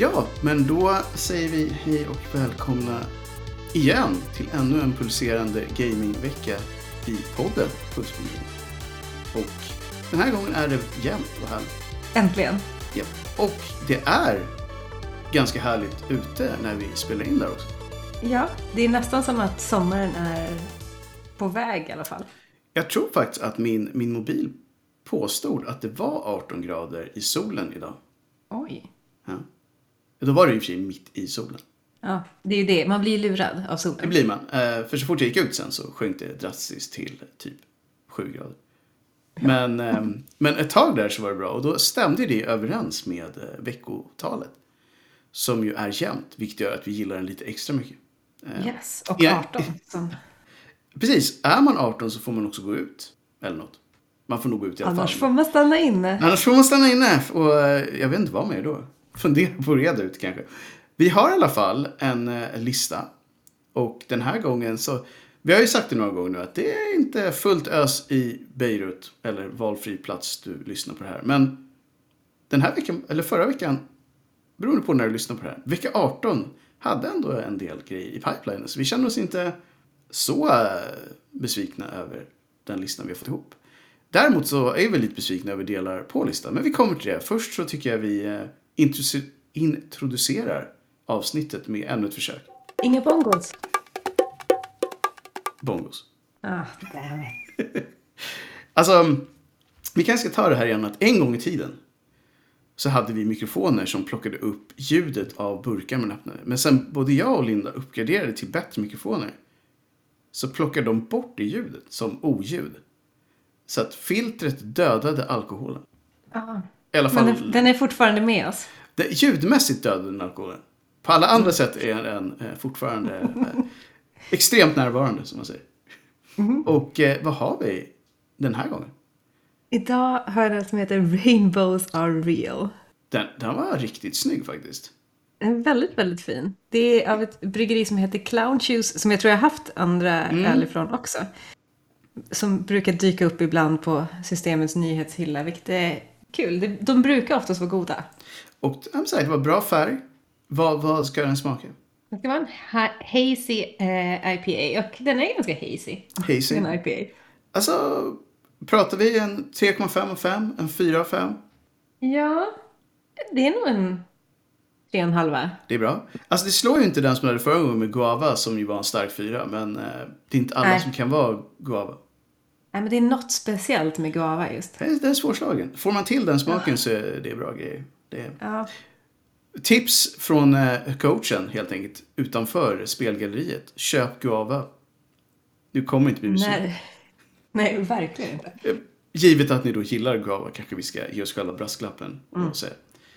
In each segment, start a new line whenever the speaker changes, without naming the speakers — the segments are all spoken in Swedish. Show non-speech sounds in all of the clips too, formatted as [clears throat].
Ja, men då säger vi hej och välkomna igen till ännu en pulserande gamingvecka i podden Pulsbildning. Och den här gången är det jämnt och härligt.
Äntligen.
Ja. Och det är ganska härligt ute när vi spelar in där också.
Ja, det är nästan som att sommaren är på väg i alla fall.
Jag tror faktiskt att min, min mobil påstod att det var 18 grader i solen idag.
Oj.
Ja. Då var det i och för sig mitt i solen.
Ja, det är ju det. Man blir lurad av
Det
solen.
blir man. Eh, För så fort jag gick ut sen så sjönk det drastiskt till typ 7 grader. Men, ehm, men ett tag där så var det bra och då stämde det överens med eh, veckotalet. Som ju är jämnt, vilket gör att vi gillar den lite extra mycket. Eh,
Yes, och
Ja.
18. Som... [laughs]
Precis, är man 18 så får man också gå ut. Eller något. Man får nog gå ut i alla
Annars
fall.
får man stanna inne.
Annars får man stanna inne och jag vet inte vad mer då. Fundera på att reda ut kanske. Vi har i alla fall en eh, lista. Och den här gången så, vi har ju sagt det några gånger nu att det är inte fullt ös i Beirut eller valfri plats du lyssnar på det här. Men den här veckan, eller förra veckan, beroende på när du lyssnar på det här, vecka 18 hade ändå en del grejer i pipelinen. Så vi känner oss inte så eh, besvikna över den listan vi har fått ihop. Däremot så är vi lite besvikna över delar på listan, men vi kommer till det. Först så tycker jag vi eh, introducerar avsnittet med ännu ett försök.
Inga bongos.
Bongos.
Ah, it. [laughs]
Alltså, vi kanske ska ta det här igen att en gång i tiden så hade vi mikrofoner som plockade upp ljudet av burkar man öppnade. Men sen både jag och Linda uppgraderade till bättre mikrofoner så plockade de bort det ljudet som oljud. Så att filtret dödade alkoholen.
Ah.
I alla fall,
Men den, den är fortfarande med oss.
det, ljudmässigt dödade den alkoholen. På alla andra sätt är den eh, fortfarande eh, extremt närvarande, som man säger. Och eh, vad har vi den här gången?
Idag har jag något som heter Rainbows are real.
Den, den var riktigt snygg faktiskt.
Den är väldigt, väldigt fin. Det är av ett bryggeri som heter Clown Shoes, som jag tror jag har haft andra
Mm.
öl ifrån också. Som brukar dyka upp ibland på systemets nyhetshylla, vilket är kul. De, brukar oftast vara goda.
Och säga, det var bra färg. Vad, vad ska den smaka?
Det ska vara en ha- hazy eh, IPA, och den är ganska hazy.
Hazy.
En IPA.
Alltså, pratar vi en 3,5 av 5? En 4 av 5?
Ja, det är nog en tre och en halva.
Det är bra. Alltså det slår ju inte den som hade förra gången med Guava som ju var en stark fyra. Men eh, det är inte alla
Nej.
som kan vara Guava.
Nej, men det är något speciellt med guava just.
Det är, svårslagen. Får man till den smaken så är det bra grejer. Det är...
Ja,
Tips från eh, coachen helt enkelt utanför spelgalleriet. Köp Guava. Du kommer inte bli besviken.
nej, nej, verkligen inte.
Eh, Givet att ni då gillar Guava kanske vi ska ge oss själva brasklappen. säga.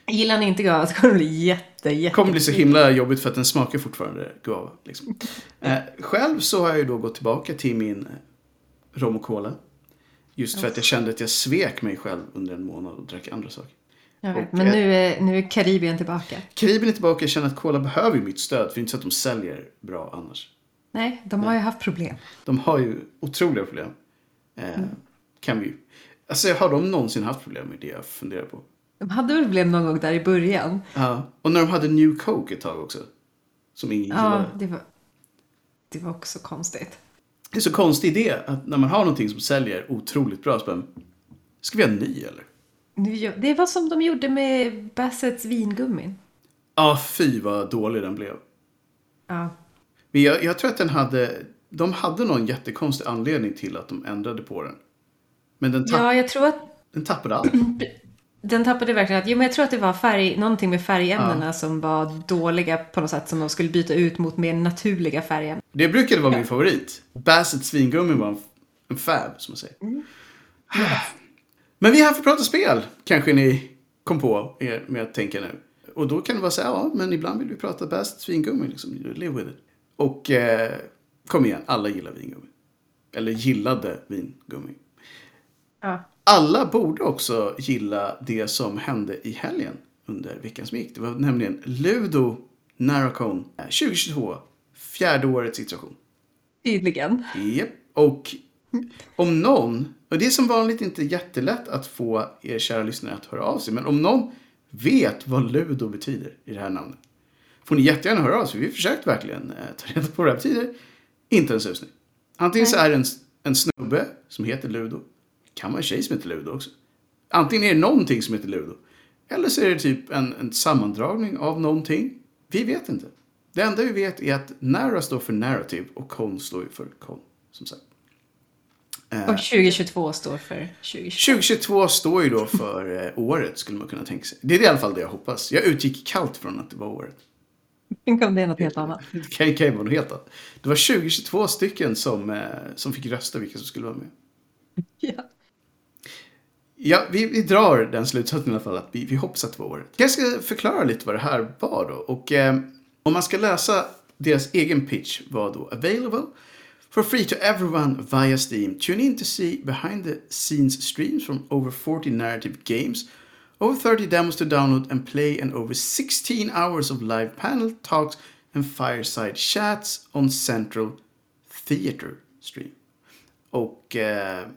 Gillar ni inte guava så kommer det bli jätte, jätte...
Det kommer bli så himla jobbigt för att den smakar fortfarande guava. Liksom. [laughs] Eh, själv så har jag ju då gått tillbaka till min rom och cola. Just för att jag kände att jag svek mig själv under en månad och drack andra saker.
Jag vet,
Och,
men
eh,
nu är, nu är Karibien tillbaka.
Karibien är tillbaka, jag känner att cola behöver mitt stöd. För det är inte så att de säljer bra annars.
Nej, de har ju haft problem.
De har ju otroliga problem. Eh, Kan vi. Alltså har de någonsin haft problem med det jag funderar på?
De hade väl problem någon gång där i början.
Ja. Och när de hade New Coke ett tag också. Som ingen
Ja,
gillade.
det var, det var också konstigt.
Det är så konstig idé att när man har någonting som säljer otroligt bra så bara, ska vi ha en ny eller?
Det var som de gjorde med Bassets vingummin.
Ja, fy vad dålig den blev.
Ja,
Men jag, jag tror att den hade, de hade någon jättekonstig anledning till att de ändrade på den. Men den, tapp,
ja jag tror att
den tappade allt. [clears throat]
den tappade verkligen att, jo men jag tror att det var färg, någonting med färgämnena som var dåliga på något sätt som de skulle byta ut mot mer naturliga färger.
Det brukade vara min favorit. Bassets vingummi var en, fab, som man säger. Men vi är här för att prata spel, kanske ni kom på er med att tänka nu. Och då kan det vara så här, ja, men ibland vill vi prata Bassets vingummi, liksom. Live with it. Och eh, kom igen, alla gillar vingummi. Eller gillade vingummi.
Ja.
Alla borde också gilla det som hände i helgen under veckan som gick. Det var nämligen Ludo Narracon 2022, fjärde årets situation.
Tydligen.
Japp. Och om någon, och det är som vanligt inte jättelätt att få er kära lyssnare att höra av sig, men om någon vet vad Ludo betyder i det här namnet. Får ni jättegärna höra av för vi försökt verkligen eh, ta reda på vad det här betyder. Inte en susning. Antingen så är det en, en snubbe som heter Ludo. Kan vara en tjej som heter Ludo också. Antingen är det någonting som heter Ludo. Eller så är det typ en, en sammandragning av någonting. Vi vet inte. Det enda vi vet är att Narra står för narrative och Con står för con. Som sagt.
Och 2022 står för 2022.
2022 står ju då för eh, året skulle man kunna tänka sig. Det är i alla fall det jag hoppas. Jag utgick kallt från att det var året.
Tänk om det är något helt annat.
Det [laughs] kan kan ju vara något helt annat. Det var 2022 stycken som, eh, som fick rösta vilka som skulle vara med.
Ja.
Ja, vi, vi drar den slutsatsen i alla fall att vi, vi hoppas att det var året. Jag ska förklara lite vad det här var då. Och eh, om man ska läsa deras egen pitch var då available for free to everyone via Steam. Tune in to see behind the scenes streams from over 40 narrative games, over 30 demos to download and play, and over 16 hours of live panel talks and fireside chats on Central Theatre Stream. Och eh,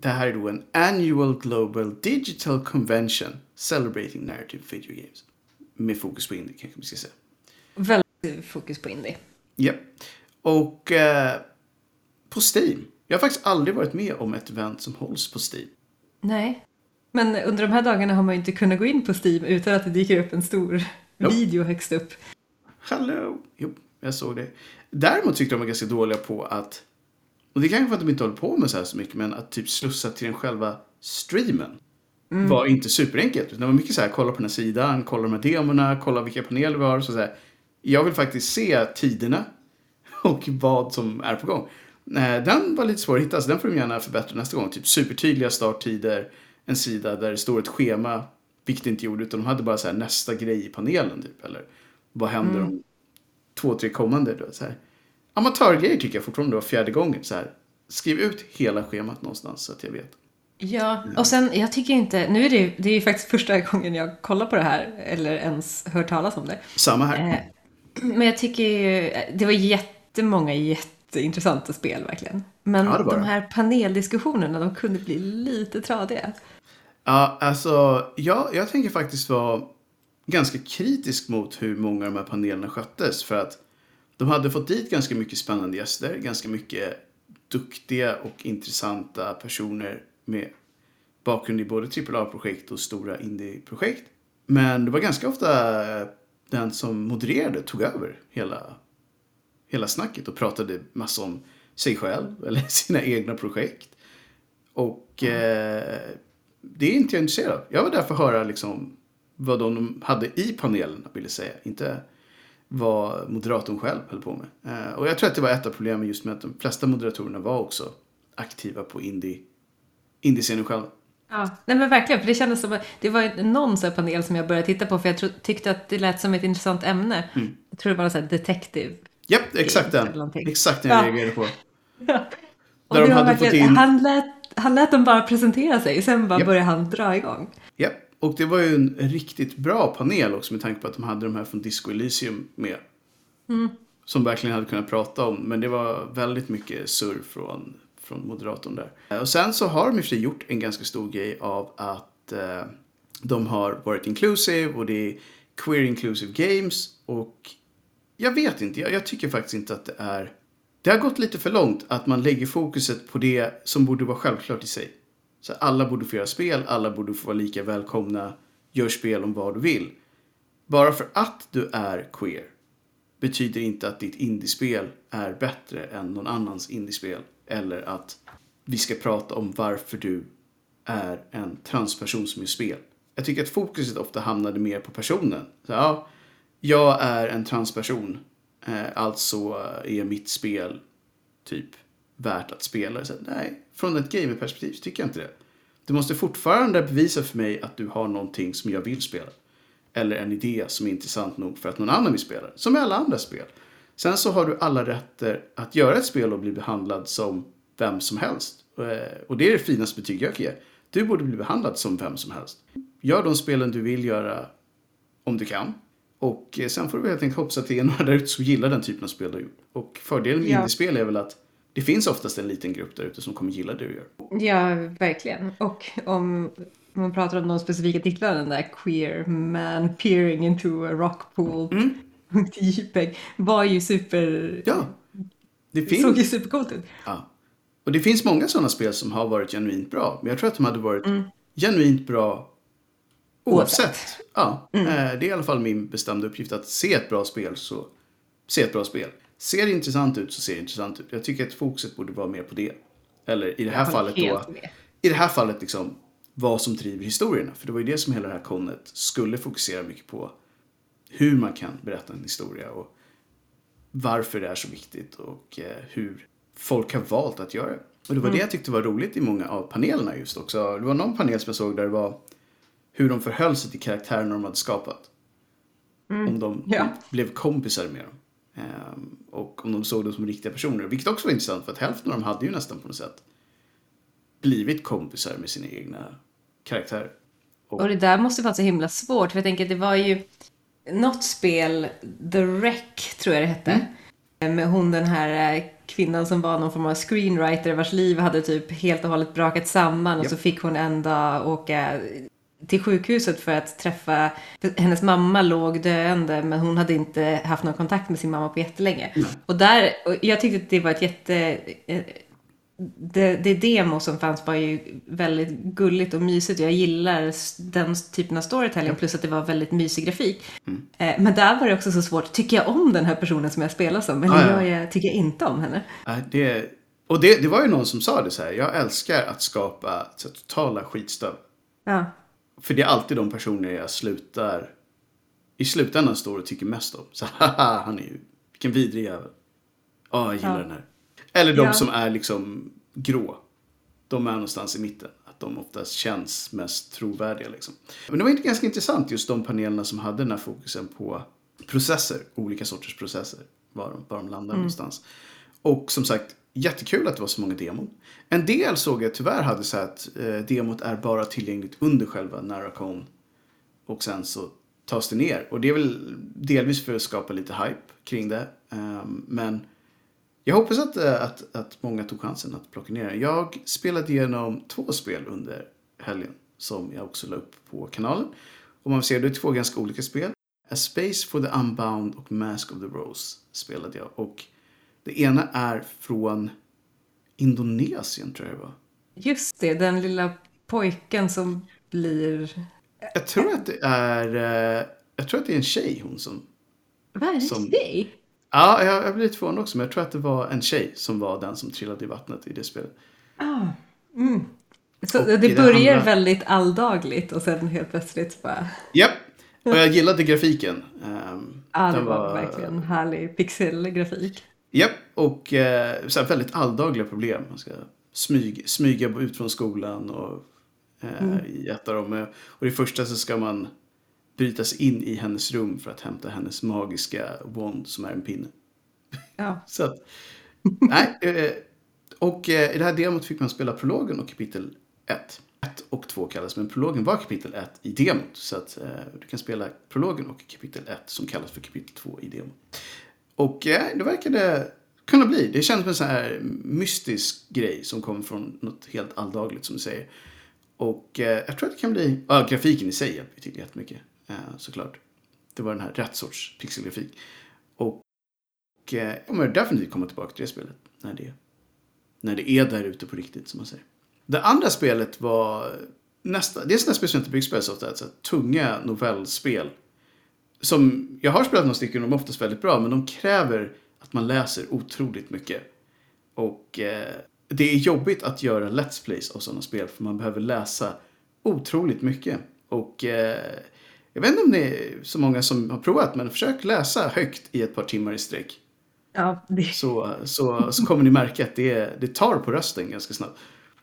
det här är då en Annual Global Digital Convention celebrating narrative video games. Med fokus på indie kanske vi ska säga.
Väldigt fokus på indie.
Japp. Och eh, på Steam. Jag har faktiskt aldrig varit med om ett event som hålls på Steam.
Nej. Men under de här dagarna har man ju inte kunnat gå in på Steam utan att det dyker upp en stor
Nope.
video högst upp.
Hallå! Jo, jag såg det. Däremot tyckte de var ganska dåliga på att, och det kanske för att de inte håller på med så här så mycket, men att typ slussa till den själva streamen. Var inte superenkelt. utan Det var mycket så här, kolla på den här sidan, kolla de här demorna, kolla vilka paneler vi har. Så så här. Jag vill faktiskt se tiderna [laughs] och vad som är på gång. Eh, Den var lite svår att hitta, så den får de gärna förbättra nästa gång. Typ supertydliga starttider, en sida där det står ett schema, vilket det inte gjorde, utan de hade bara så här nästa grej i panelen typ. Eller vad händer om två, tre kommande. Då, så här. Amatörgrejer tycker jag fortfarande var fjärde gången. Så här. Skriv ut hela schemat någonstans så att jag vet.
Ja, och sen jag tycker inte, nu är det, det är ju faktiskt första gången jag kollar på det här eller ens hört talas om det.
Samma här.
Eh, Men jag tycker ju, det var jättemånga jätteintressanta spel verkligen. Men
Ja,
de här paneldiskussionerna, de kunde bli lite tradiga.
Ja, alltså, ja, jag tänker faktiskt vara ganska kritisk mot hur många av de här panelerna sköttes. För att de hade fått dit ganska mycket spännande gäster, ganska mycket duktiga och intressanta personer med bakgrund i både AAA-projekt och stora indie-projekt. Men det var ganska ofta den som modererade tog över hela, hela snacket och pratade massa om sig själv [laughs] eller sina egna projekt. Och eh, det är inte jag intresserad av. Jag var där för att höra liksom vad de hade i panelen, ville säga. Inte vad moderatorn själv höll på med. Eh, och jag tror att det var ett av problemen just med att de flesta moderatorerna var också aktiva på indie, indie-scenen själva.
Ja, nej men verkligen, för det kändes som att det var någon sån panel som jag började titta på för jag tro, tyckte att det lät som ett intressant ämne.
Mm.
Jag tror det var någon sån här detective.
Japp, exakt den. Exakt den jag
Ja.
reagerade på. [laughs]
Och
Där de hade fått in-
han, lät, han lät dem bara presentera sig, sen bara
Japp.
började han dra igång.
Japp, och det var ju en riktigt bra panel också med tanke på att de hade de här från Disco Elysium med. Som verkligen hade kunnat prata om, men det var väldigt mycket surr från, från moderatorn där. Och sen så har de i och för sig gjort en ganska stor grej av att eh, de har varit inclusive och det är queer inclusive games och jag vet inte, jag, jag tycker faktiskt inte att det är... Det har gått lite för långt att man lägger fokuset på det som borde vara självklart i sig. Så alla borde få göra spel, alla borde få vara lika välkomna, gör spel om vad du vill. Bara för att du är queer betyder inte att ditt indiespel är bättre än någon annans indiespel. Eller att vi ska prata om varför du är en transperson som gör spel. Jag tycker att fokuset ofta hamnade mer på personen. Så, ja, jag är en transperson, eh, alltså eh, är mitt spel typ värt att spela. Så, nej, från ett gamerperspektiv tycker jag inte det. Du måste fortfarande bevisa för mig att du har någonting som jag vill spela. Eller en idé som är intressant nog för att någon annan vill spela. Som med alla andra spel. Sen så har du alla rätter att göra ett spel och bli behandlad som vem som helst. Eh, Och det är det finaste betyg jag kan ge. Du borde bli behandlad som vem som helst. Gör de spelen du vill göra om du kan. Och eh, sen får du helt enkelt hoppas att det är några där ute som gillar den typen av spel du har gjort. Och fördelen med
Ja.
indiespel är väl att det finns oftast en liten grupp där ute som kommer gilla det du gör.
Ja, verkligen. Och om man pratar om de specifika titlarna, den där Queer Man Peering into a Rock Pool.
Mm. [laughs]
JPEG var ju super...
Ja. Det
Det såg ju
finns,
supercoolt ut.
ja. Och det finns många sådana spel som har varit genuint bra. Men jag tror att de hade varit
Mm.
genuint bra oavsett.
Oavsett.
Ja,
Mm.
eh, det är i alla fall min bestämda uppgift att se ett bra spel så se ett bra spel. Ser det intressant ut så ser det intressant ut. Jag tycker att fokuset borde vara mer på det. Eller i det här fallet då,
med.
i det här fallet liksom vad som driver historierna. För det var ju det som hela det här konet skulle fokusera mycket på. Hur man kan berätta en historia och varför det är så viktigt och eh, hur folk har valt att göra det. Och det var det jag tyckte var roligt i många av panelerna just också. Det var någon panel som jag såg där det var hur de förhöll sig till karaktärerna de hade skapat. Om de
Ja.
blev kompisar med dem. Ehm, och om de såg dem som riktiga personer. Vilket också var intressant för att hälften av dem hade ju nästan på något sätt blivit kompisar med sina egna karaktärer.
Och det där måste vara så himla svårt, för jag tänker att det var ju något spel, The Wreck tror jag det hette, med hon den här eh, kvinnan som var någon form av screenwriter vars liv hade typ helt och hållet brakat samman och
Japp.
så fick hon en dag åka till sjukhuset för att träffa, hennes mamma låg döende men hon hade inte haft någon kontakt med sin mamma på jättelänge. Och där, och jag tyckte att det var ett jätte, eh, det, det demo som fanns var ju väldigt gulligt och mysigt. Jag gillar den typen av storytelling plus att det var väldigt mysig grafik.
Mm.
Eh, Men där var det också så svårt. Tycker jag om den här personen som jag spelar som? Eller
Ah, ja.
jag, tycker jag inte om henne?
Äh, det, och det, det var ju någon som sa det så här. Jag älskar att skapa så här, totala skitstöv.
Ja.
För det är alltid de personer jag slutar i slutändan står och tycker mest om. Så [laughs] haha, han är ju, vilken vidrig jävel. Ja, jag gillar
Ja.
den här. Eller de
Ja.
som är liksom grå. De är någonstans i mitten. Att de oftast känns mest trovärdiga liksom. Men det var inte ganska intressant just de panelerna som hade den här fokusen på processer. Olika sorters processer. Var de, var de landar någonstans. Och som sagt, jättekul att det var så många demon. En del såg jag tyvärr hade så här att eh, demot är bara tillgängligt under själva Narracon. Och sen så tas det ner. Och det är väl delvis för att skapa lite hype kring det. Um, men jag hoppas att, eh, att, att många tog chansen att plocka ner den. Jag spelade igenom två spel under helgen som jag också la upp på kanalen. Och man ser det är två ganska olika spel. A Space for the Unbound och Mask of the Rose spelade jag. Och det ena är från Indonesien tror jag det var.
Just det, den lilla pojken som blir...
Jag tror att det är, eh, jag tror att det är en tjej hon som
Vad det?
Som-
Tjej?
Ja, jag, jag blir lite förvånad också, men jag tror att det var en tjej som var den som trillade i vattnet i det spelet.
Ah. Mm. Så
Och
det börjar
andra-
väldigt alldagligt och sen helt plötsligt bara...
Japp, och jag gillade grafiken. Ehm,
Ja, det
den
var verkligen härlig pixelgrafik.
Japp, och eh, så väldigt alldagliga problem. Man ska smyg, smyga ut från skolan och eh, ett av dem. eh, Och det första så ska man bryta sig in i hennes rum för att hämta hennes magiska wand som är en pinne.
Ja. [laughs]
Så att, nej. Eh, och eh, i det här demot fick man spela prologen och kapitel 1. 1 och 2 kallas, men prologen var kapitel 1 i demot. Så att eh, du kan spela prologen och kapitel 1 som kallas för kapitel 2 i demot. Och eh, det verkade kunna bli. Det känns som en sån här mystisk grej som kommer från något helt alldagligt som du säger. Och eh, jag tror att det kan bli... Ja, grafiken i sig hjälper till jättemycket. Eh, såklart. Det var den här rätt sorts pixelgrafik. Och och eh, jag kommer definitivt komma tillbaka till det spelet när det, när det är där ute på riktigt som man säger. Det andra spelet var nästa, det är sådana spel som inte byggspel så ofta, alltså tunga novellspel. Som, jag har spelat några stycken och de är oftast väldigt bra men de kräver att man läser otroligt mycket. Och eh, det är jobbigt att göra Let's Plays av sådana spel för man behöver läsa otroligt mycket. Och eh, jag vet inte om det är så många som har provat men försök läsa högt i ett par timmar i sträck.
Ja, det...
Så, så, så kommer ni märka att det, det tar på rösten ganska snabbt.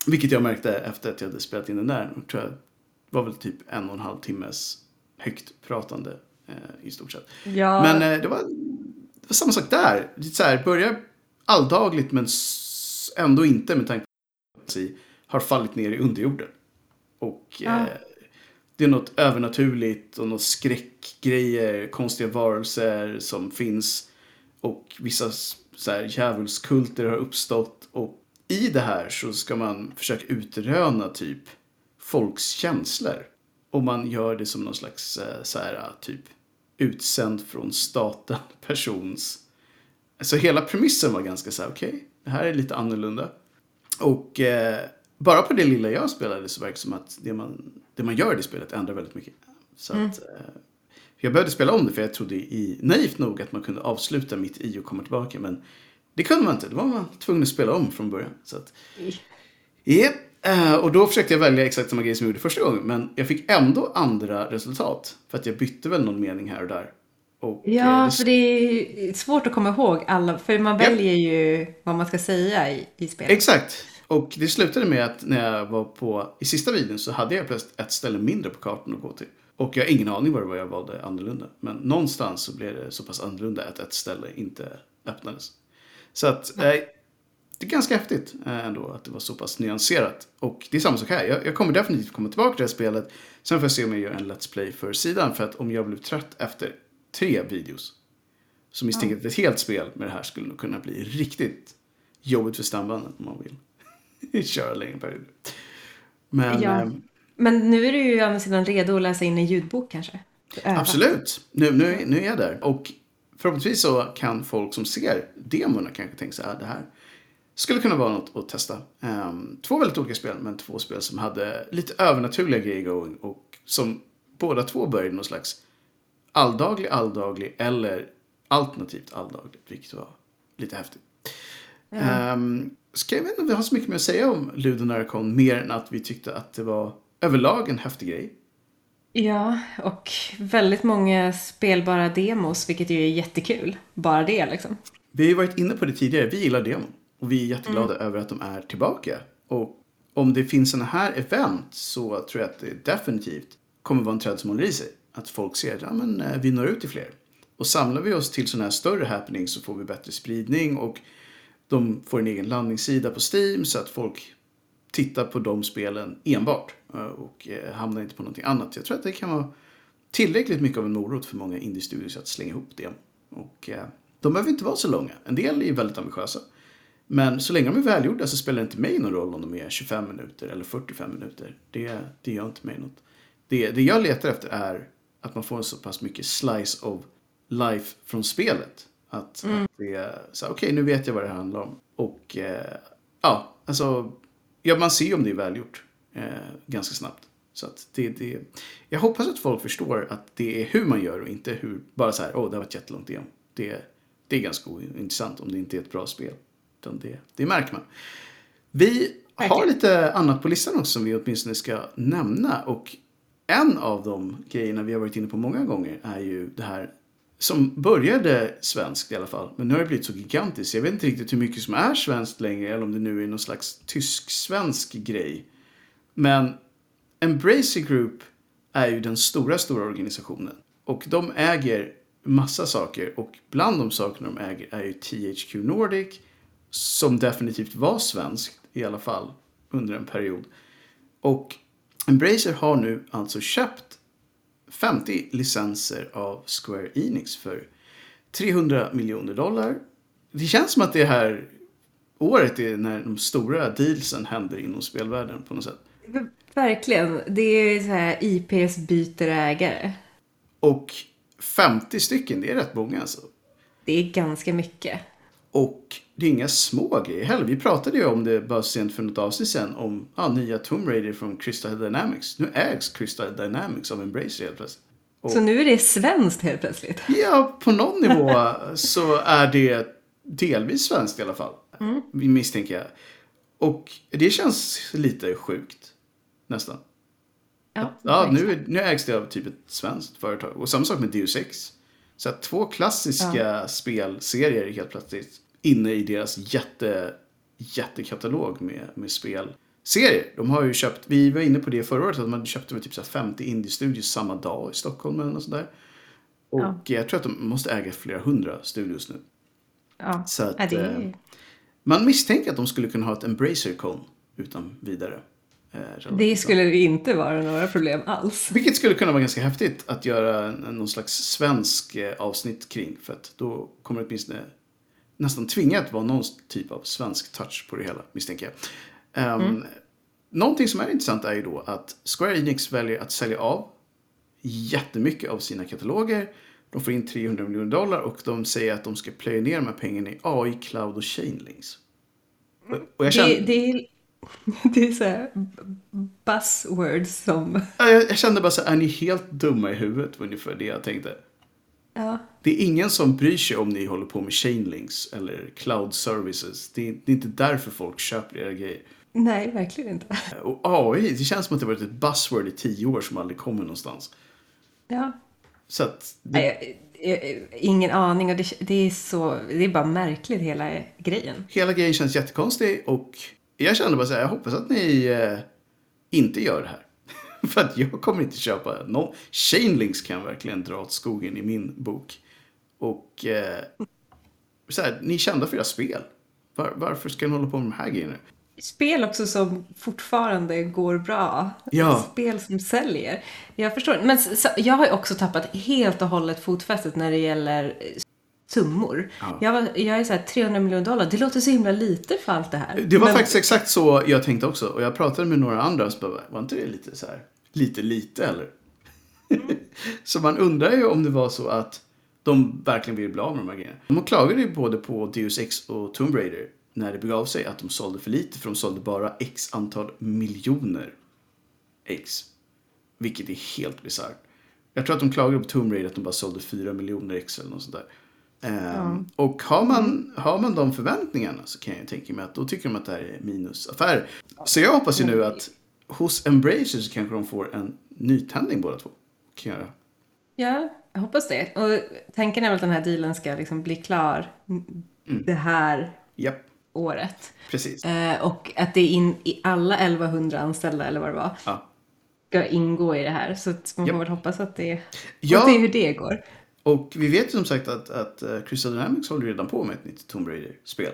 Vilket jag märkte efter att jag hade spelat in den där. Tror jag var väl typ en och en halv timmes högt pratande i stort sett.
Ja,
Men eh, det, var, det var samma sak där. Så här, börja alldagligt men ändå inte med tanke på att vi har fallit ner i underjorden. Och
Ja.
eh, det är något övernaturligt och något skräckgrejer, konstiga varelser som finns. Och vissa så här, djävulskulter har uppstått. Och i det här så ska man försöka utröna typ folks känslor. Och man gör det som någon slags eh, så här, typ utsänd från staten [laughs] persons. Så hela premissen var ganska så här, okej, okay, det här är lite annorlunda. Och eh, bara på det lilla jag spelade så verkar det som att det man, det man gör i det spelet ändrar väldigt mycket. Så mm. att, eh, jag behövde spela om det för jag trodde i, naivt nog att man kunde avsluta mitt i och komma tillbaka. Men det kunde man inte. Då var man tvungen att spela om från början. Så att, yeah. Uh, och då försökte jag välja exakt samma grej som jag gjorde första gången. Men jag fick ändå andra resultat. För att jag bytte väl någon mening här och där. Och,
ja, uh, det... för det är svårt att komma ihåg alla. För man väljer ja. ju vad man ska säga i, i spelet.
Exakt. Och det slutade med att när jag var på, i sista videon så hade jag plötsligt ett ställe mindre på kartan att gå till. Och jag har ingen aning vad det var jag valde annorlunda. Men någonstans så blev det så pass annorlunda att ett ställe inte öppnades. Så att, eh, det är ganska häftigt eh, ändå att det var så pass nyanserat. Och det är samma sak här. Jag, jag kommer definitivt komma tillbaka till det här spelet. Sen får jag se om jag gör en Let's Play för sidan. För att om jag blev trött efter tre videos. Så misstänker jag att ett helt spel med det här skulle nog kunna bli riktigt jobbigt för stambandet om man vill [laughs] köra längre perioder.
Men, ja. eh, men nu är du ju å andra sidan redo att läsa in en ljudbok kanske?
Absolut. Nu, nu, nu är jag där. Och förhoppningsvis så kan folk som ser demorna kanske tänka sig att ah, det här skulle kunna vara något att testa. Um, två väldigt olika spel, men två spel som hade lite övernaturliga grejer going och som båda två började någon slags alldaglig, alldaglig eller alternativt alldagligt, vilket var lite häftigt. Mm. Um, ska jag vet inte om vi har så mycket mer att säga om Ludonarcon mer än att vi tyckte att det var överlag en häftig grej.
Ja, och väldigt många spelbara demos, vilket ju är jättekul. Bara det liksom.
Vi har ju varit inne på det tidigare, vi gillar demon. Och vi är jätteglada mm. över att de är tillbaka. Och om det finns sådana här event så tror jag att det definitivt kommer vara en trend som håller i sig. Att folk ser att ja, men, eh, vi når ut till fler. Och samlar vi oss till sådana här större happenings så får vi bättre spridning och de får en egen landningssida på Steam så att folk tittar på de spelen enbart eh, och eh, hamnar inte på någonting annat. Jag tror att det kan vara tillräckligt mycket av en morot för många indie-studios att slänga ihop det. Och de behöver inte vara så långa. En del är väldigt ambitiösa. Men så länge de är välgjorda så spelar det inte mig någon roll om de är 25 minuter eller 45 minuter. Det, det gör inte mig något. Det, det jag letar efter är att man får en så pass mycket slice of life från spelet. Att, mm. att det är så okej okay, nu vet jag vad det handlar om. Och eh, ja, alltså, ja, man ser ju om det är välgjort eh, ganska snabbt. Så att det, det, jag hoppas att folk förstår att det är hur man gör och inte hur, bara så här, åh oh, det var ett jättelångt demo. Det, det är ganska ointressant om det inte är ett bra spel. Utan det, det märker man. Vi har lite annat på listan också som vi åtminstone ska nämna. Och en av de grejerna vi har varit inne på många gånger är ju det här som började svenskt i alla fall. Men nu har det blivit så gigantiskt. Jag vet inte riktigt hur mycket som är svenskt längre eller om det nu är någon slags tysk-svensk grej. Men Embracer Group är ju den stora, stora organisationen. Och de äger massa saker och bland de sakerna de äger är ju THQ Nordic som definitivt var svenskt i alla fall under en period. Och Embracer har nu alltså köpt 50 licenser av Square Enix för 300 miljoner dollar. Det känns som att det här året är när de stora dealsen händer inom spelvärlden på något sätt.
Verkligen. Det är så här IPs byter ägare.
Och 50 stycken, det är rätt många alltså.
Det är ganska mycket.
Och det är inga små grejer heller. Vi pratade ju om det bara sent för något avsnitt sen om ah, nya Tomb Raider från Crystal Dynamics. Nu ägs Crystal Dynamics av Embracer helt plötsligt.
Och, så nu är det svenskt helt plötsligt?
Ja, på någon nivå [laughs] så är det delvis svenskt i alla fall. Mm. Misstänker jag. Och det känns lite sjukt. Nästan. Ja, ja nu, nu ägs det av typ ett svenskt företag. Och samma sak med Deus Ex. Så att två klassiska ja. spelserier helt plötsligt inne i deras jätte, jättekatalog med, med spelserier. De har ju köpt, vi var inne på det förra året, att man köpte väl typ så 50 indie-studios samma dag i Stockholm eller något sånt där. Och ja. jag tror att de måste äga flera hundra studios nu.
Ja,
så att, ja, det är... Eh, man misstänker att de skulle kunna ha ett Embracer-con utan vidare.
Eh, det skulle det inte vara några problem alls.
Vilket skulle kunna vara ganska häftigt att göra någon slags svensk eh, avsnitt kring. För att då kommer det åtminstone nästan tvinga att vara någon typ av svensk touch på det hela, misstänker jag. Um, mm. någonting som är intressant är ju då att Square Enix väljer att sälja av jättemycket av sina kataloger. De får in 300 miljoner dollar och de säger att de ska plöja ner de här pengarna i AI, cloud och chainlinks. Och jag kände,
Det, det, [laughs] det är så här buzzwords som...
Ja, jag, jag kände bara så här, är ni helt dumma i huvudet? Ungefär det jag tänkte.
Ja.
Det är ingen som bryr sig om ni håller på med chainlinks eller cloud services. Det är, det är inte därför folk köper era grejer.
Nej, verkligen inte.
Och AI, det känns som att det varit ett buzzword i tio år som aldrig kommer någonstans.
Ja.
Så att, det,
Nej, jag- jag- ingen aning. Och det, det, är så, det är bara märkligt hela grejen.
hela grejen känns jättekonstig och jag kände bara så här, jag hoppas att ni eh, inte gör det här. [laughs] För att jag kommer inte köpa någon. Chainlinks kan verkligen dra åt skogen i min bok. Och eh, så här, ni är kända för era spel. Var, varför ska ni hålla på med de här grejerna?
Spel också som fortfarande går bra.
Ja.
Spel som säljer. Jag förstår. Men så, jag har ju också tappat helt och hållet fotfästet när det gäller summor.
Ja.
Jag, var, jag är så här 300 miljoner dollar. Det låter så himla lite för allt det här.
Det var
Men-
faktiskt exakt så jag tänkte också. Och jag pratade med några andra och så bara, var inte det lite så här, lite lite eller? [laughs] så man undrar ju om det var så att de verkligen ville bli av med de här grejerna. De klagade ju både på Deus Ex och Tomb Raider när det begav sig att de sålde för lite för de sålde bara x antal miljoner X. Vilket är helt bisarrt. Jag tror att de klagade på Tomb Raider att de bara sålde 4 miljoner X eller något sånt där. Ehm, Och har man, har man de förväntningarna så kan jag ju tänka mig att då tycker de att det här är minusaffärer. Så jag hoppas ju nu att hos Embracer så kanske de får en nytändning båda två. Kan göra.
Ja, jag hoppas det. Och tanken är väl att den här dealen ska liksom bli klar det här
Japp,
året.
precis.
Eh, och att det är in i alla 1100 anställda eller vad det var
Ja.
ska ingå i det här. Så man får
Japp.
väl hoppas att det,
Ja.
att det är hur det går.
Och vi vet ju som sagt att, att eh, Crystal Dynamics håller redan på med ett nytt Tomb Raider-spel.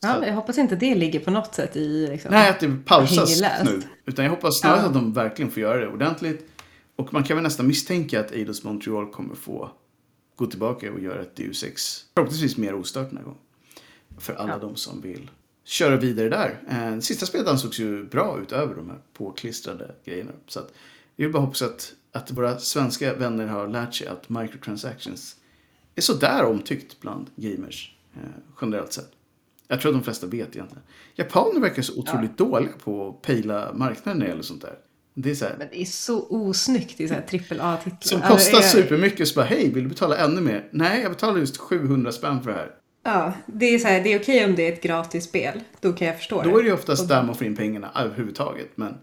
Ja, jag hoppas inte det ligger på något sätt i liksom.
Nej, att det pausas nu. Utan jag hoppas snarare
Ja.
att de verkligen får göra det ordentligt. Och man kan väl nästan misstänka att Eidos Montreal kommer få gå tillbaka och göra ett Deus Ex. Förhoppningsvis mer ostört den här gången. För alla
Ja.
de som vill köra vidare där. Eh, Sista spelet ansågs ju bra utöver de här påklistrade grejerna. Så att jag vill bara hoppas att, att våra svenska vänner har lärt sig att microtransactions är sådär omtyckt bland gamers eh, generellt sett. Jag tror att de flesta vet egentligen. Japaner verkar så otroligt dåliga på att pejla marknaden eller sånt där. Det är så här,
Men det är så osnyggt i så här trippel A-titlar.
som
Alltså,
kostar
jag-
supermycket så bara hej, vill du betala ännu mer? Nej, jag betalar just 700 spänn för det här.
Ja, det är så här, det är okej om det är ett gratis spel. Då kan jag förstå
Då är det ju oftast där man får in pengarna överhuvudtaget. Men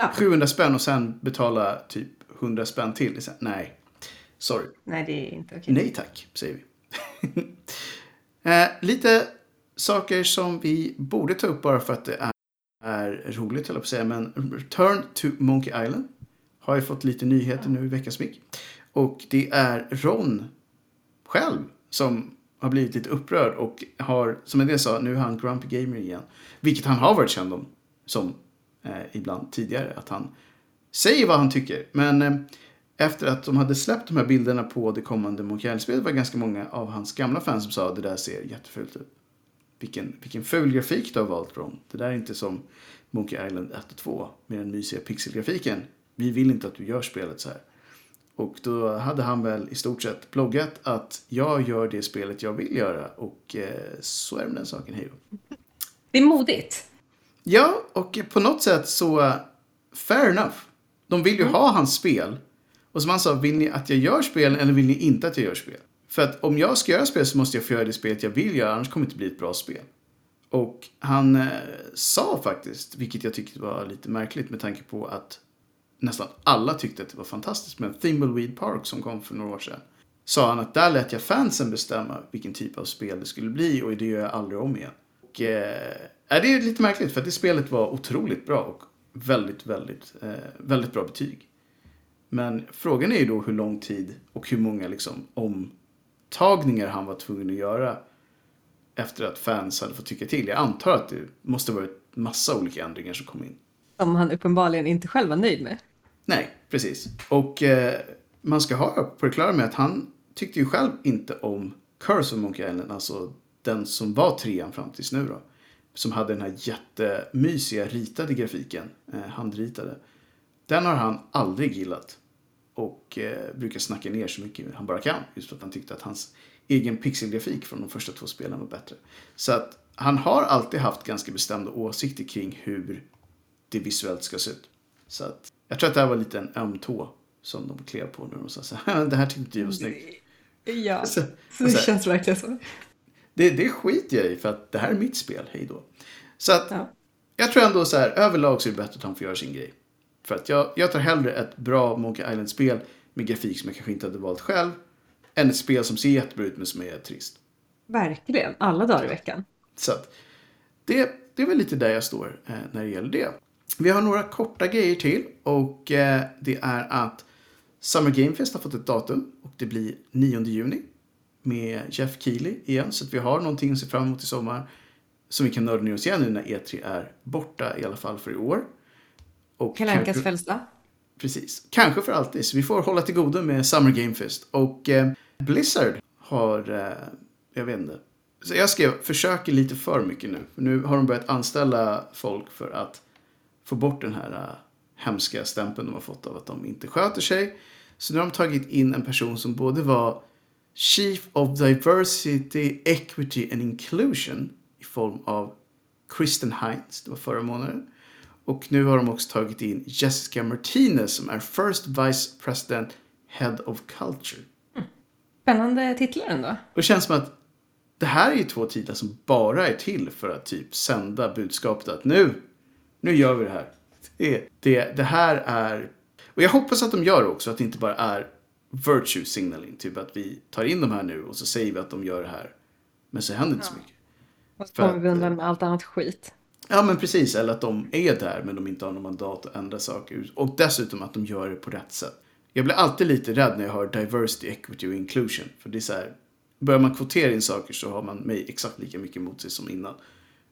Ja.
700 spänn och sen betala typ 100 spänn till. Nej, sorry.
Nej, det är inte okej.
Nej tack, säger vi. [laughs] eh, lite saker som vi borde ta upp bara för att det är, är roligt, höll jag på att säga. Men Return to Monkey Island har ju fått lite nyheter nu i veckans mick. Och det är Ron själv som har blivit lite upprörd och har, som en del sa, nu är han Grumpy Gamer igen. Vilket han har varit känd om, som eh, ibland tidigare. Att han säger vad han tycker. Men eh, efter att de hade släppt de här bilderna på det kommande Monkey Island-spelet var det ganska många av hans gamla fans som sa att det där ser jättefult ut. Vilken, vilken ful grafik du har valt Ron. Det där är inte som Monkey Island 1 och 2 med den mysiga pixelgrafiken. Vi vill inte att du gör spelet så här. Och då hade han väl i stort sett bloggat att jag gör det spelet jag vill göra och eh, så är det med den saken. Hej.
Det är modigt.
Ja, och på något sätt så uh, fair enough. De vill ju ha hans spel. Och som han sa, vill ni att jag gör spel eller vill ni inte att jag gör spel? För att om jag ska göra spel så måste jag få göra det spelet jag vill göra, annars kommer det inte bli ett bra spel. Och han eh, sa faktiskt, vilket jag tyckte var lite märkligt med tanke på att nästan alla tyckte att det var fantastiskt med Thimbleweed Park som kom för några år sedan. Sa han att där lät jag fansen bestämma vilken typ av spel det skulle bli och det gör jag aldrig om igen. Och, eh, det är lite märkligt för att det spelet var otroligt bra och väldigt, väldigt, eh, väldigt bra betyg. Men frågan är ju då hur lång tid och hur många liksom, omtagningar han var tvungen att göra efter att fans hade fått tycka till. Jag antar att det måste varit massa olika ändringar som kom in.
Som han uppenbarligen inte själv var nöjd med.
Nej, precis. Och eh, man ska ha på det klara med att han tyckte ju själv inte om Curse of Monkey Island, alltså den som var trean fram tills nu då. Som hade den här jättemysiga ritade grafiken, eh, handritade. Den har han aldrig gillat. Och eh, brukar snacka ner så mycket han bara kan. Just för att han tyckte att hans egen pixelgrafik från de första två spelen var bättre. Så att han har alltid haft ganska bestämda åsikter kring hur det visuellt ska se ut. Så att jag tror att det här var lite en öm tå som de klev på när de sa så här, [laughs] det här tyckte jag var snyggt.
Ja, [laughs]
Så,
det
så,
känns verkligen så.
Det, det skiter jag i för att det här är mitt spel, hej då. Så att
Ja.
jag tror ändå så här, överlag så är det bättre att han får göra sin grej. För att jag, jag tar hellre ett bra Monkey Island-spel med grafik som jag kanske inte hade valt själv, än ett spel som ser jättebra ut men som är trist.
Verkligen, alla dagar i veckan.
Så att det, det är väl lite där jag står eh, när det gäller det. Vi har några korta grejer till och eh, det är att Summer Game Fest har fått ett datum och det blir 9 juni med Jeff Keely igen. Så att vi har någonting att se fram emot i sommar som vi kan nörda ner oss igen nu när E3 är borta i alla fall för i år. Och
Kalle Ankas födelsedag.
Precis. Kanske för alltid. Så vi får hålla till godo med Summer Game Fest. Och eh, Blizzard har, eh, jag vet inte. Så jag skrev, försöker lite för mycket nu. För nu har de börjat anställa folk för att få bort den här eh, hemska stämpeln de har fått av att de inte sköter sig. Så nu har de tagit in en person som både var Chief of Diversity, Equity and Inclusion i form av Kristen Heinz, det var förra månaden. Och nu har de också tagit in Jessica Martinez som är First Vice President Head of Culture.
Spännande titlar ändå.
Och det känns som att det här är ju två titlar som bara är till för att typ sända budskapet att nu, nu gör vi det här. Det, det, det här är... Och jag hoppas att de gör också, att det inte bara är virtue signaling. Typ att vi tar in de här nu och så säger vi att de gör det här. Men så händer inte så mycket.
Och så kommer vi undan med allt annat skit.
Ja men precis, eller att de är där men de inte har något mandat att ändra saker. Och dessutom att de gör det på rätt sätt. Jag blir alltid lite rädd när jag hör diversity, equity och inclusion. För det är så här, börjar man kvotera in saker så har man mig exakt lika mycket emot sig som innan.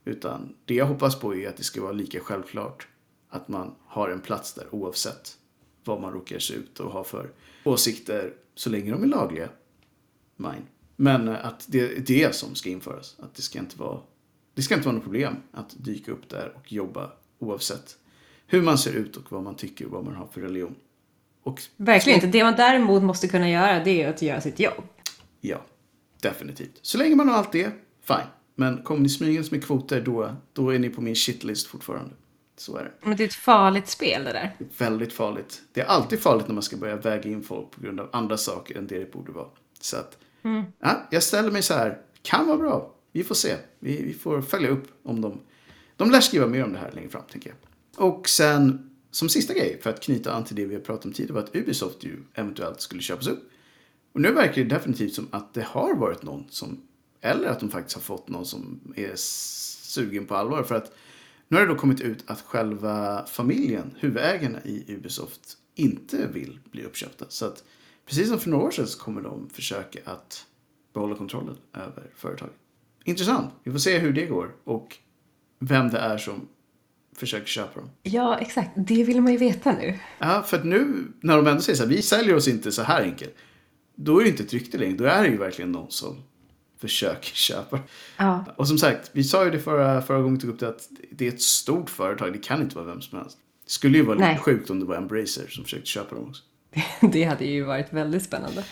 Utan det jag hoppas på är att det ska vara lika självklart att man har en plats där oavsett vad man råkar se ut och ha för åsikter så länge de är lagliga. Mine. Men att det är det som ska införas. Att det ska inte vara det ska inte vara något problem att dyka upp där och jobba oavsett hur man ser ut och vad man tycker och vad man har för religion. Och
Verkligen inte. Det man däremot måste kunna göra det är att göra sitt jobb.
ja, definitivt. Så länge man har allt det, fine. Men kommer ni smygandes med kvoter då, då är ni på min shitlist fortfarande. Så är det.
Men det är ett farligt spel det där.
Väldigt farligt. Det är alltid farligt när man ska börja väga in folk på grund av andra saker än det det borde vara. Så att, ja, jag ställer mig så här. Kan vara bra. Vi får se. Vi, vi får följa upp om de... De lär skriva mer om det här längre fram, tänker jag. Och sen, som sista grej, för att knyta an till det vi har pratat om tidigare, var att Ubisoft ju eventuellt skulle köpas upp. Och nu verkar det definitivt som att det har varit någon som, eller att de faktiskt har fått någon som är sugen på allvar. För att nu har det då kommit ut att själva familjen, huvudägarna i Ubisoft, inte vill bli uppköpta. Så att precis som för några år sedan så kommer de försöka att behålla kontrollen över företaget. Intressant. Vi får se hur det går och vem det är som försöker köpa dem.
Ja, exakt. Det vill man ju veta nu.
Ja, för att nu när de ändå säger så här, vi säljer oss inte så här enkelt. Då är det inte ett rykte längre. Då är det ju verkligen någon som försöker köpa.
Ja.
Och som sagt, vi sa ju det förra, förra gången vi tog upp det att det är ett stort företag. Det kan inte vara vem som helst. Det skulle ju vara lite
Nej.
sjukt om det var Embracer som försökte köpa dem också. [laughs]
Det hade ju varit väldigt spännande.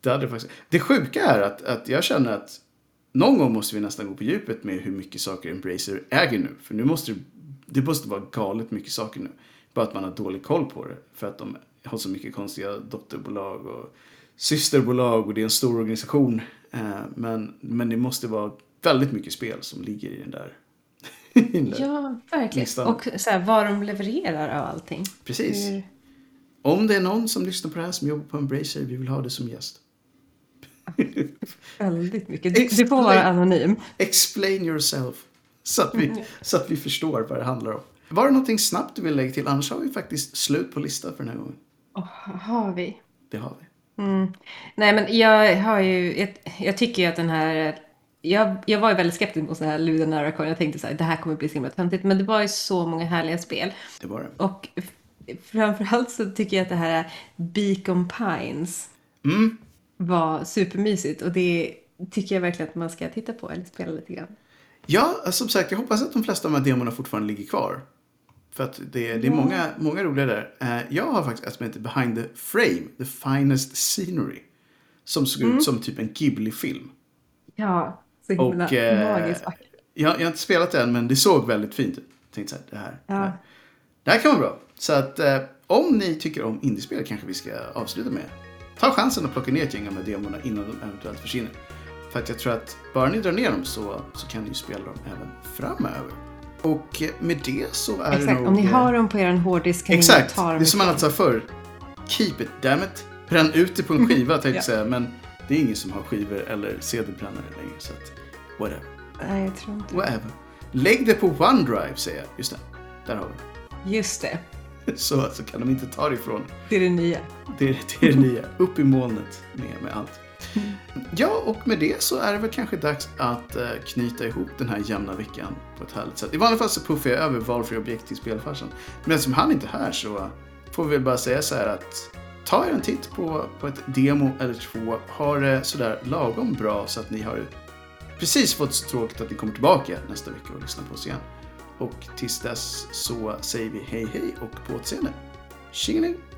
Det, hade det, faktiskt. det sjuka är att, att jag känner att någon gång måste vi nästan gå på djupet med hur mycket saker Embracer äger nu. För nu måste det, det måste vara galet mycket saker nu. Bara att man har dålig koll på det. För att de har så mycket konstiga dotterbolag och systerbolag och det är en stor organisation. Eh, Men, men det måste vara väldigt mycket spel som ligger i den där. [laughs]
Ja, verkligen.
Listan.
Och så här, vad de levererar av allting.
Precis.
Hur-
Om det är någon som lyssnar på det här som jobbar på Embracer, vi vill ha det som gäst. [laughs]
Väldigt mycket. Du, du får vara anonym.
Explain yourself. Så att, vi, [laughs] så att vi förstår vad det handlar om. Var det någonting snabbt du vill lägga till? Annars har vi faktiskt slut på listan för den här gången.
Oh, har vi?
Det har vi.
Nej, men jag har ju... Jag, jag tycker ju att den här... Jag, jag var ju väldigt skeptisk mot den här Luda Narracon. Jag tänkte så här, det här kommer bli så himla töntigt. Men det var ju så många härliga spel.
Det var det.
Och framförallt så tycker jag att det här Beacon Pines
Mm.
var supermysigt. Och det tycker jag verkligen att man ska titta på eller spela lite grann.
Ja, som sagt, jag hoppas att de flesta av de här demorna fortfarande ligger kvar. För att det, det är många, många roliga där. Eh, Jag har faktiskt ett som heter Behind the Frame, The Finest Scenery. Som såg ut som typ en Ghibli-film.
Ja, så himla
Och, eh,
magiskt vackert.
jag, jag har inte spelat det än, men det såg väldigt fint ut. Jag tänkte så här, det här, det
Ja.
här. Det här kan vara bra. Så att eh, om ni tycker om indiespel kanske vi ska avsluta med. Ta chansen att plocka ner ett gäng av de demorna innan de eventuellt försvinner. För att jag tror att bara ni drar ner dem så, så kan ni ju spela dem även framöver. Och med det så är det
Exakt,
nog...
om ni
eh,
har dem på er hårddisk kan
Exakt,
ni ta dem
det är som man sa förr. Keep it, damn it. Bränn ut det på en [laughs] skiva tänkte jag
Ja.
säga. Men det är ingen som har skivor eller CD-brännare längre. Så att, whatever.
Nej, jag tror inte
Whatever. Lägg det på OneDrive säger jag. Just det, där har vi det.
Just det, [laughs]
Så, så kan de inte ta det ifrån.
det är det nya.
Det är det, är det nya. Upp i molnet med, med allt. [laughs] Ja, och med det så är det väl kanske dags att eh, knyta ihop den här jämna veckan på ett härligt sätt. I vanliga fall så puffar jag över valfri objekt till spelfarsan. Men eftersom han inte är här så får vi väl bara säga så här att ta er en titt på, på ett demo eller två. Ha det sådär lagom bra så att ni har precis fått så tråkigt att ni kommer tillbaka nästa vecka och lyssnar på oss igen. Och tills dess så säger vi hej hej och på återseende. Tjingeling!